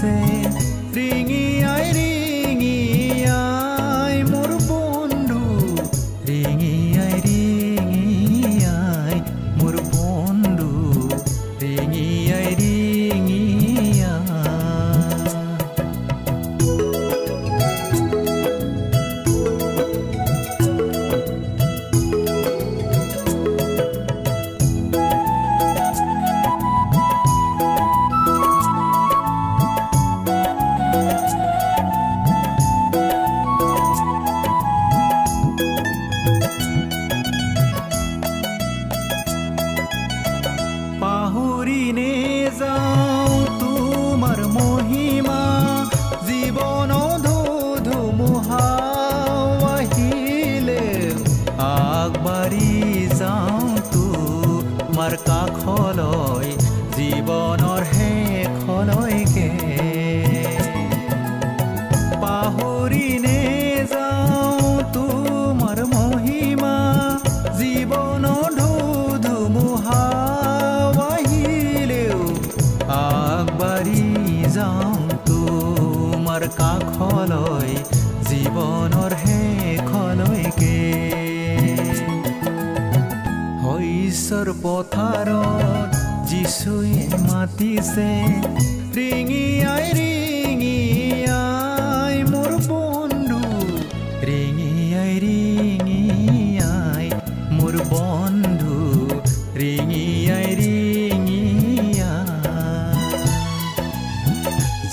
say. বিশ্বৰ পথাৰত যিচুৱে মাতিছে ৰিঙি আই ৰিঙি আই মোৰ বন্ধু। ৰিঙি আই ৰিঙি আই মোৰ বন্ধু। ৰিঙি আই ৰিঙি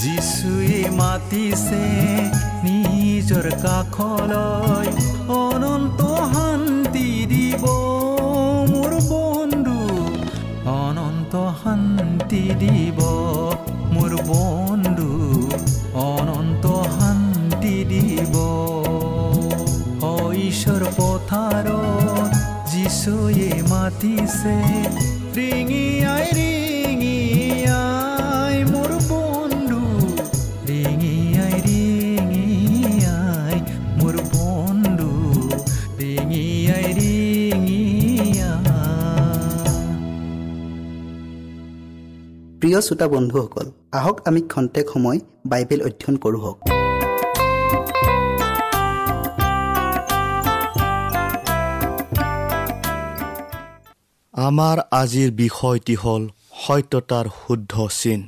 যিচুৱে মাতিছে নিজৰ কাষলৈ মাতিছে ৰিঙিয়াই ৰিঙিয়াই মোৰ বন্ধু ৰিঙিয়াই ৰিঙিয়াই মোৰ বন্ধু ৰিঙিয়াই ৰিঙিয়াই প্ৰিয় শ্ৰোতা বন্ধুসকল আহক আমি খন্তেক সময় বাইবেল অধ্যয়ন কৰোঁ আমাৰ আজিৰ বিষয়টি হ'ল সত্যতাৰ শুদ্ধ চিন।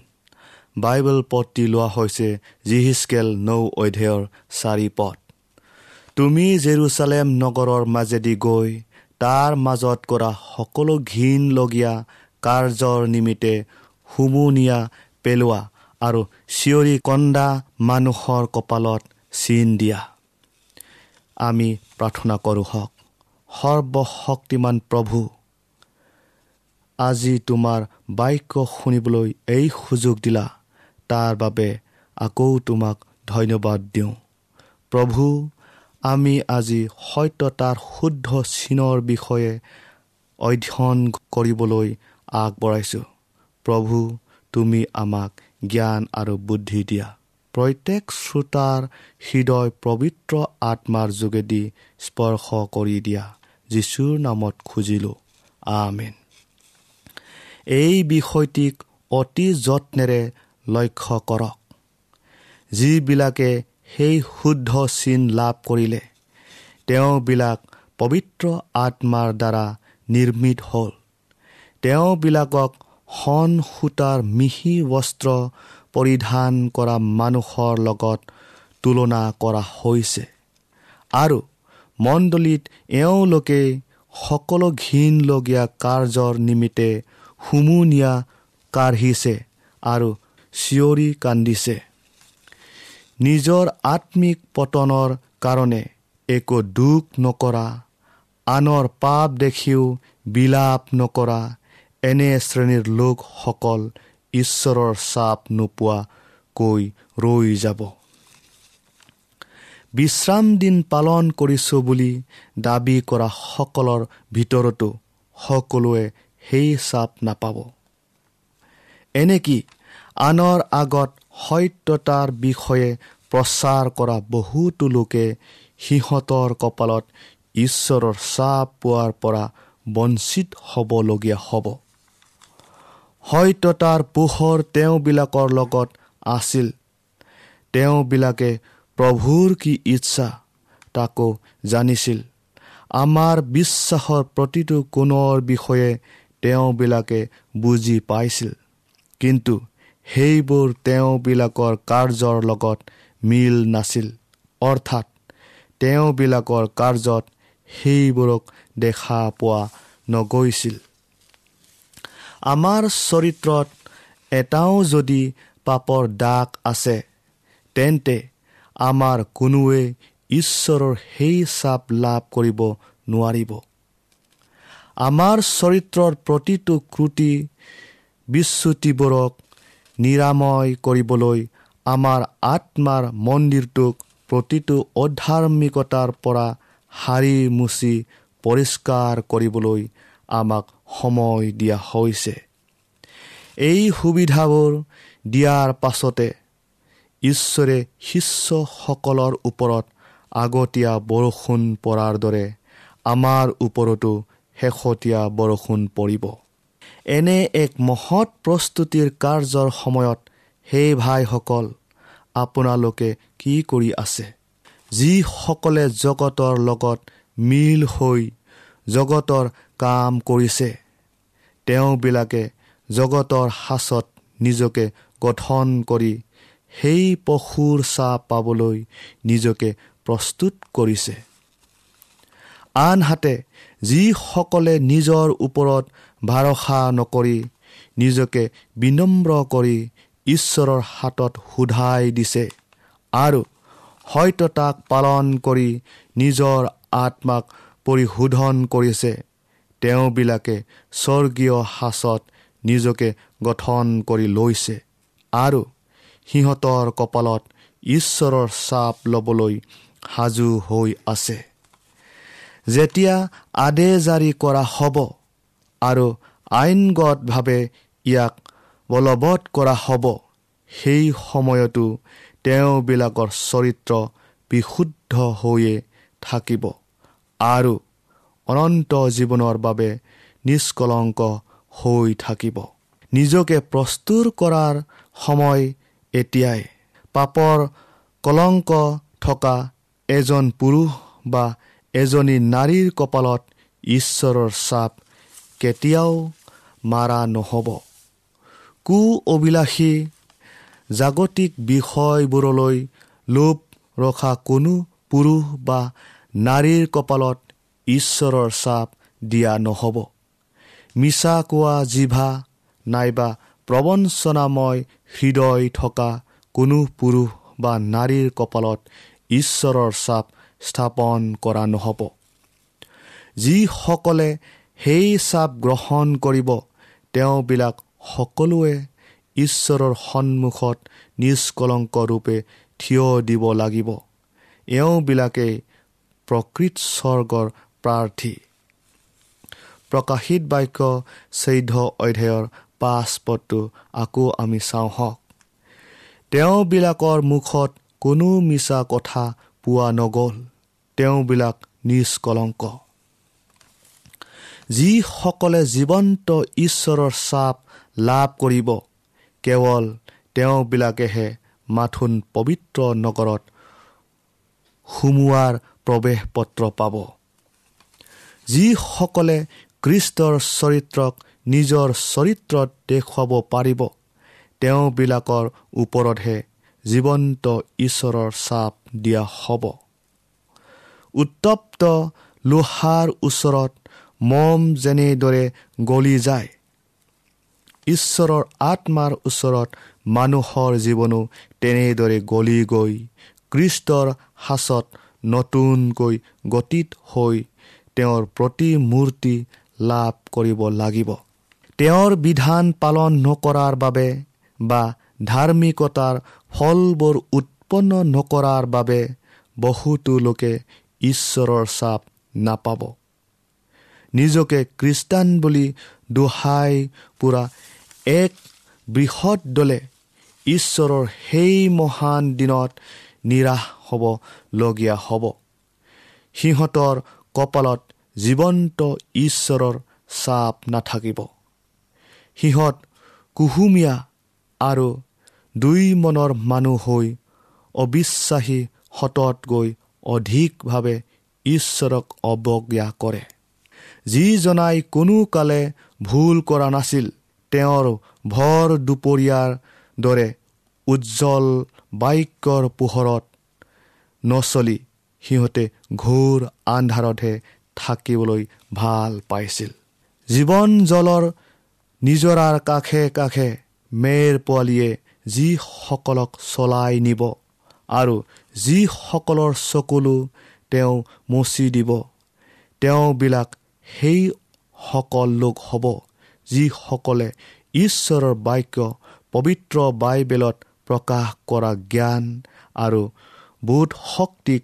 বাইবেল পদটি লোৱা হৈছে জিহিচকেল নৌ অধ্যায়ৰ চাৰি পদ। তুমি জেৰুচালেম নগৰৰ মাজেদি গৈ তাৰ মাজত কৰা সকলো ঘীনলগীয়া কাৰ্যৰ নিমিত্তে হুমুনিয়া পেলোৱা আৰু চিঞৰি কন্দা মানুহৰ কপালত চিন দিয়া। আমি প্ৰাৰ্থনা কৰোঁ হওক। সৰ্বশক্তিমান প্ৰভু আজি তোমাৰ বাক্য শুনিবলৈ এই সুযোগ দিলা। তাৰ বাবে আকৌ তোমাক ধন্যবাদ দিওঁ। প্ৰভু আমি আজি সত্যতাৰ শুদ্ধ চিনৰ বিষয়ে অধ্যয়ন কৰিবলৈ আগবঢ়াইছোঁ। প্ৰভু তুমি আমাক জ্ঞান আৰু বুদ্ধি দিয়া। প্ৰত্যেক শ্ৰোতাৰ হৃদয় পবিত্ৰ আত্মাৰ যোগেদি স্পৰ্শ কৰি দিয়া। যীশুৰ নামত খুজিলোঁ। আমেন। এই বিষয়টিক অতি যত্নেৰে লক্ষ্য কৰক। যিবিলাকে সেই শুদ্ধ চিন লাভ কৰিলে তেওঁবিলাক পবিত্ৰ আত্মাৰ দ্বাৰা নিৰ্মিত হ'ল। তেওঁবিলাকক সন সূতাৰ মিহি বস্ত্ৰ পৰিধান কৰা মানুহৰ লগত তুলনা কৰা হৈছে আৰু মণ্ডলীত এওঁলোকে সকলো ঘীনলগীয়া কাৰ্যৰ নিমিত্তে হুমুনিয়া কাঢ়িছে আৰু চিঞৰি কান্দিছে নিজৰ আত্মিক পতনৰ কাৰণে একো দুখ নকৰা আনৰ পাপ দেখিও বিলাপ নকৰা এনে শ্ৰেণীৰ লোকসকল ঈশ্বৰৰ চাপ নোপোৱাকৈ ৰৈ যাব বিশ্ৰাম দিন পালন কৰিছোঁ বুলি দাবী কৰা সকলৰ ভিতৰতো সকলোৱে সেই চাপ নাপাব। এনেকি আনৰ আগত সত্যতাৰ বিষয়ে প্ৰচাৰ কৰা বহুতো লোকে সিহঁতৰ কপালত ঈশ্বৰৰ চাপ পোৱাৰ পৰা বঞ্চিত হ'বলগীয়া হ'ব। সত্যতাৰ পোহৰ তেওঁবিলাকৰ লগত আছিল। তেওঁবিলাকে প্ৰভুৰ কি ইচ্ছা তাকো জানিছিল। আমাৰ বিশ্বাসৰ প্ৰতিটো কোণৰ বিষয়ে তেওঁবিলাকে বুজি পাইছিল। কিন্তু সেইবোৰ তেওঁবিলাকৰ কাৰ্যৰ লগত মিল নাছিল। অৰ্থাৎ তেওঁবিলাকৰ কাৰ্যত সেইবোৰক দেখা পোৱা নগৈছিল। আমাৰ চৰিত্ৰত এটাও যদি পাপৰ দাগ আছে তেন্তে আমাৰ কোনোৱে ঈশ্বৰৰ সেই চাপ লাভ কৰিব নোৱাৰিব। আমাৰ চৰিত্ৰৰ প্ৰতিটো ক্ৰুটি বিচ্যুতিবোৰক নিৰাময় কৰিবলৈ আমাৰ আত্মাৰ মন্দিৰটোক প্ৰতিটো অধাৰ্মিকতাৰ পৰা সাৰি মুচি পৰিষ্কাৰ কৰিবলৈ আমাক সময় দিয়া হৈছে। এই সুবিধাবোৰ দিয়াৰ পাছতে ঈশ্বৰে শিষ্যসকলৰ ওপৰত আগতীয়া বৰষুণ পৰাৰ দৰে আমাৰ ওপৰতো শেহতীয়া বৰষুণ পৰিব। এনে এক মহৎ প্ৰস্তুতিৰ কাৰ্যৰ সময়ত সেই ভাইসকল আপোনালোকে কি কৰি আছে? যিসকলে জগতৰ লগত মিল হৈ জগতৰ কাম কৰিছে তেওঁবিলাকে জগতৰ সাঁচত নিজকে গঠন কৰি সেই পশুৰ চাহ পাবলৈ নিজকে প্ৰস্তুত কৰিছে। আনহাতে যিসকলে নিজৰ ওপৰত ভৰসা নকৰি নিজকে বিনম্ৰ কৰি ঈশ্বৰৰ হাতত সোধাই দিছে আৰু সত্যতাক পালন কৰি নিজৰ আত্মাক পৰিশোধন কৰিছে তেওঁবিলাকে স্বৰ্গীয় সাঁচত নিজকে গঠন কৰি লৈছে আৰু সিহঁতৰ কপালত ঈশ্বৰৰ চাপ ল'বলৈ সাজু হৈ আছে। যেতিয়া আদে জাৰি কৰা হ'ব আৰু আইনগতভাৱে ইয়াক বলবৎ কৰা হ'ব সেই সময়তো তেওঁবিলাকৰ চৰিত্ৰ বিশুদ্ধ হৈয়ে থাকিব আৰু অনন্ত জীৱনৰ বাবে নিষ্কলংক হৈ থাকিব। নিজকে প্ৰস্তুৰ কৰাৰ সময় এতিয়াই। পাপৰ কলংক থকা এজন পুৰুষ বা এজনী নাৰীৰ কপালত ঈশ্বৰৰ চাপ কেতিয়াও মাৰা নহ'ব। কু অভিলাষী জাগতিক বিষয়বোৰলৈ লোভ ৰখা কোনো পুৰুষ বা নাৰীৰ কপালত ঈশ্বৰৰ চাপ দিয়া নহ'ব। মিছা কোৱা জিভা নাইবা প্ৰবঞ্চনাময় হৃদয় থকা কোনো পুৰুষ বা নাৰীৰ কপালত ঈশ্বৰৰ চাপ স্থাপন কৰা নহ'ব। যিসকলে সেই চাপ গ্ৰহণ কৰিব তেওঁবিলাক সকলোৱে ঈশ্বৰৰ সন্মুখত নিষ্কলংকৰূপে থিয় দিব লাগিব। এওঁবিলাকেই প্ৰকৃত স্বৰ্গৰ প্ৰাৰ্থী। প্ৰকাশিত বাক্য চৈধ্য অধ্যায়ৰ পাঁচ পদটো আকৌ আমি চাওঁ হওক। তেওঁবিলাকৰ মুখত কোনো মিছা কথা পোৱা নগ'ল তেওঁবিলাক নিষ্কলংক। যিসকলে জীৱন্ত ঈশ্বৰৰ চাপ লাভ কৰিব কেৱল তেওঁবিলাকেহে মাথোন পবিত্ৰ নগৰত সোমোৱাৰ প্ৰৱেশ পত্ৰ পাব। যিসকলে কৃষ্টৰ চৰিত্ৰক নিজৰ চৰিত্ৰত দেখুৱাব পাৰিব তেওঁবিলাকৰ ওপৰতহে জীৱন্ত ঈশ্বৰৰ চাপ দিয়া হ'ব। উত্তপ্ত লোহাৰ ওচৰত মম যেনেদৰে গলি যায় ঈশ্বৰৰ আত্মাৰ ওচৰত মানুহৰ জীৱনো তেনেদৰে গলি গৈ কৃষ্টৰ সাঁচত নতুনকৈ গতিত হৈ তেওঁৰ প্ৰতিমূৰ্তি লাভ কৰিব লাগিব। তেওঁৰ বিধান পালন নকৰাৰ বাবে বা ধাৰ্মিকতাৰ ফলবোৰ উৎপন্ন নকৰাৰ বাবে বহুতো লোকে ঈশ্বৰৰ চাপ নাপাব। নিজকে খ্ৰীষ্টান বুলি দোহাই পুৰা এক বৃহৎ দলে ঈশ্বৰৰ সেই মহান দিনত নিৰাশ হ'বলগীয়া হ'ব। সিহঁতৰ কপালত জীৱন্ত ঈশ্বৰৰ চাপ নাথাকিব। সিহঁত কুহুমীয়া আৰু দুই মনৰ মানুহ হৈ অবিশ্বাসী সততকৈ অধিকভাৱে ঈশ্বৰক অৱজ্ঞা কৰে। যিজনাই কোনো কালে ভুল কৰা নাছিল তেওঁৰ ভৰ দুপৰীয়াৰ দৰে উজ্জ্বল বাক্যৰ পোহৰত নচলি সিহঁতে ঘোৰ আন্ধাৰতহে থাকিবলৈ ভাল পাইছিল। জীৱন জলৰ নিজৰাৰ কাষে কাষে মেৰ পোৱালীয়ে যিসকলক চলাই নিব আৰু যিসকলৰ চকুলো তেওঁ মচি দিব তেওঁবিলাক সেই সকল লোক হ'ব যিসকলে ঈশ্বৰৰ বাক্য পবিত্ৰ বাইবেলত প্ৰকাশ কৰা জ্ঞান আৰু বোধ শক্তিক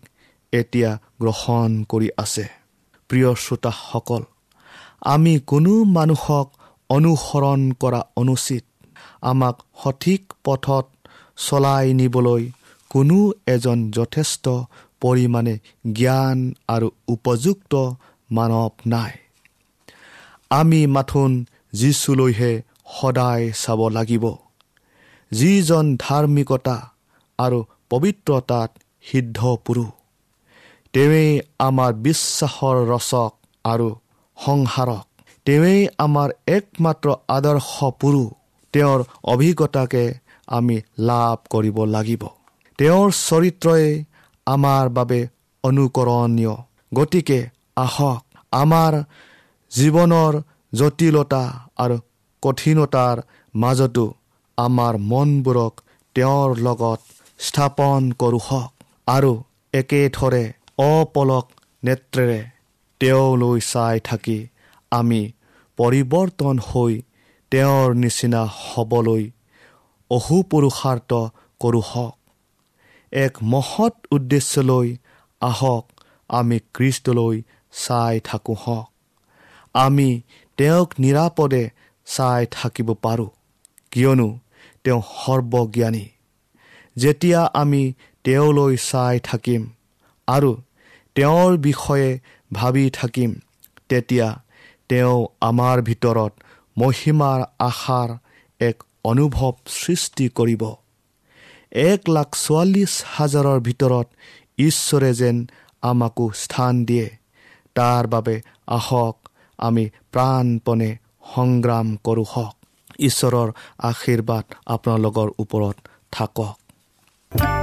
এতিয়া গ্ৰহণ কৰি আছে। প্ৰিয় শ্ৰোতাসকল আমি কোনো মানুহক অনুসৰণ কৰা অনুচিত। আমাক সঠিক পথত চলাই নিবলৈ কোনো এজন যথেষ্ট পৰিমাণে জ্ঞান আৰু উপযুক্ত মানৱ নাই। আমি মাথোন যীচুলৈহে সদায় চাব লাগিব। যিজন ধাৰ্মিকতা আৰু পবিত্ৰতাত সিদ্ধ পুৰুষ তেৱেই আমাৰ বিশ্বাসৰ ৰচক আৰু সংসাৰক তেৱেই আমাৰ একমাত্ৰ আদৰ্শ পুৰুষ। তেওঁৰ অভিজ্ঞতাকে আমি লাভ কৰিব লাগিব। তেওঁৰ চৰিত্ৰই আমাৰ বাবে অনুকৰণীয়। গতিকে আহক আমাৰ জীৱনৰ জটিলতা আৰু কঠিনতাৰ মাজতো আমাৰ মনবোৰক তেওঁৰ লগত স্থাপন কৰোঁ হওক আৰু একেথৰে অপলক নেত্ৰেৰে তেওঁলৈ চাই থাকি আমি পৰিৱৰ্তন হৈ তেওঁৰ নিচিনা হ'বলৈ অসুপুৰুষাৰ্থ কৰোঁ হওক। এক মহৎ উদ্দেশ্যলৈ আহক আমি খ্ৰীষ্টলৈ চাই থাকোঁ হওক। আমি তেওঁক নিৰাপদে চাই থাকিব পাৰোঁ। কিয়নো তেওঁ সৰ্বজ্ঞানী। যেতিয়া আমি তেওঁলৈ চাই থাকিম আৰু তেওঁৰ বিষয়ে ভাবি থাকিম তেতিয়া তেওঁ আমাৰ ভিতৰত মহিমাৰ আশাৰ এক অনুভৱ সৃষ্টি কৰিব। এক লাখ চৌৱাল্লিছ হাজাৰৰ ভিতৰত ঈশ্বৰে যেন আমাকো স্থান দিয়ে। তাৰ বাবে আহক আমি প্ৰাণপণে সংগ্ৰাম কৰোঁ হওক। ঈশ্বৰৰ আশীৰ্বাদ আপোনালোকৰ ওপৰত থাকক।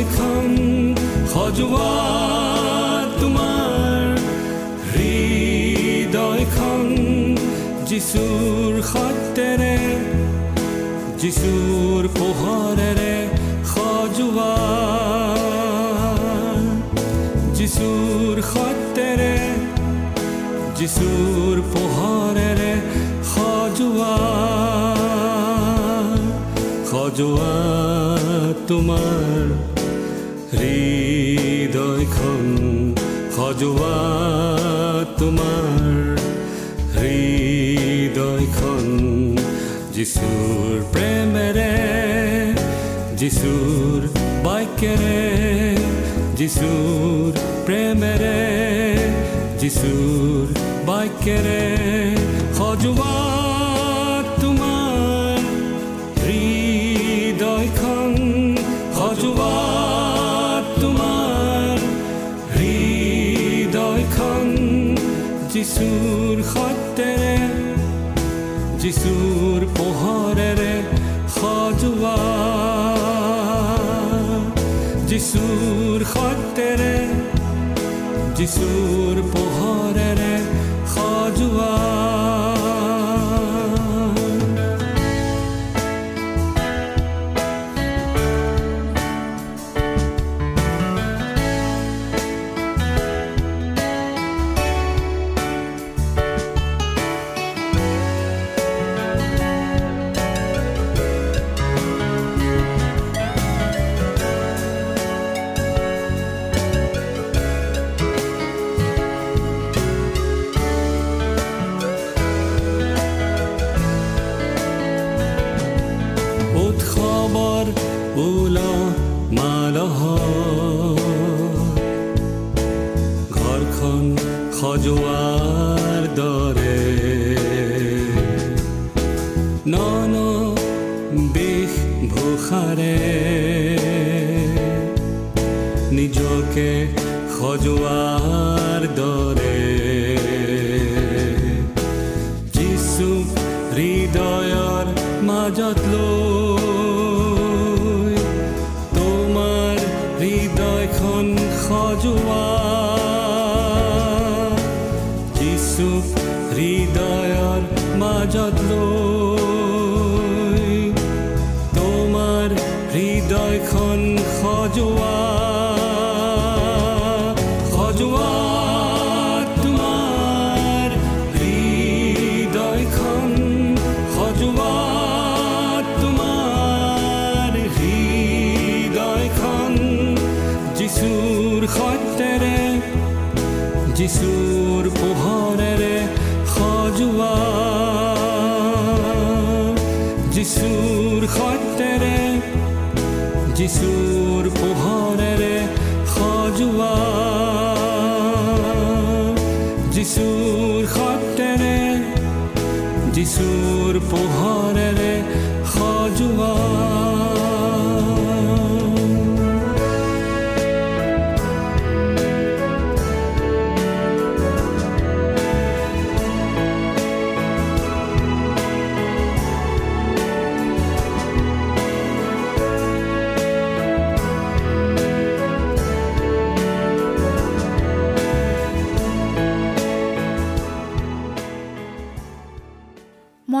হৃদয়খন সজোৱা তোমাৰ হৃদয়খন যিচুৰ সত্যেৰে যিচুৰ পোহৰেৰে সজোৱা যিচুৰ সত্যেৰে যিচুৰ পোহৰেৰে সজোৱা সজোৱা তোমাৰ হৃদয়খন সজোৱা তোমাৰ। হৃদয়খন যিচুৰ প্ৰেমেৰে যিচুৰ বাক্যেৰে যিচুৰ প্ৰেমেৰে যিচুৰ বাক্যেৰে সজোৱা যিচুৰ সত্যেৰে যিচুৰ পোহৰেৰে সজোৱা। যিচুৰ সত্যেৰে যিচুৰ সজোৱাৰ দৰে যিচু হৃদয়ৰ মাজত লৈ তোমাৰ হৃদয়খন সজোৱা। যিচু হৃদয়ৰ মাজত লৈ তোমাৰ হৃদয়খন সজোৱা। যিচুৰ পোহৰেৰে সজোৱা যিচুৰ সত্যেৰে যিচুৰ পোহৰেৰে সজোৱা যিচুৰ সত্যেৰে যিচুৰ পোহৰেৰে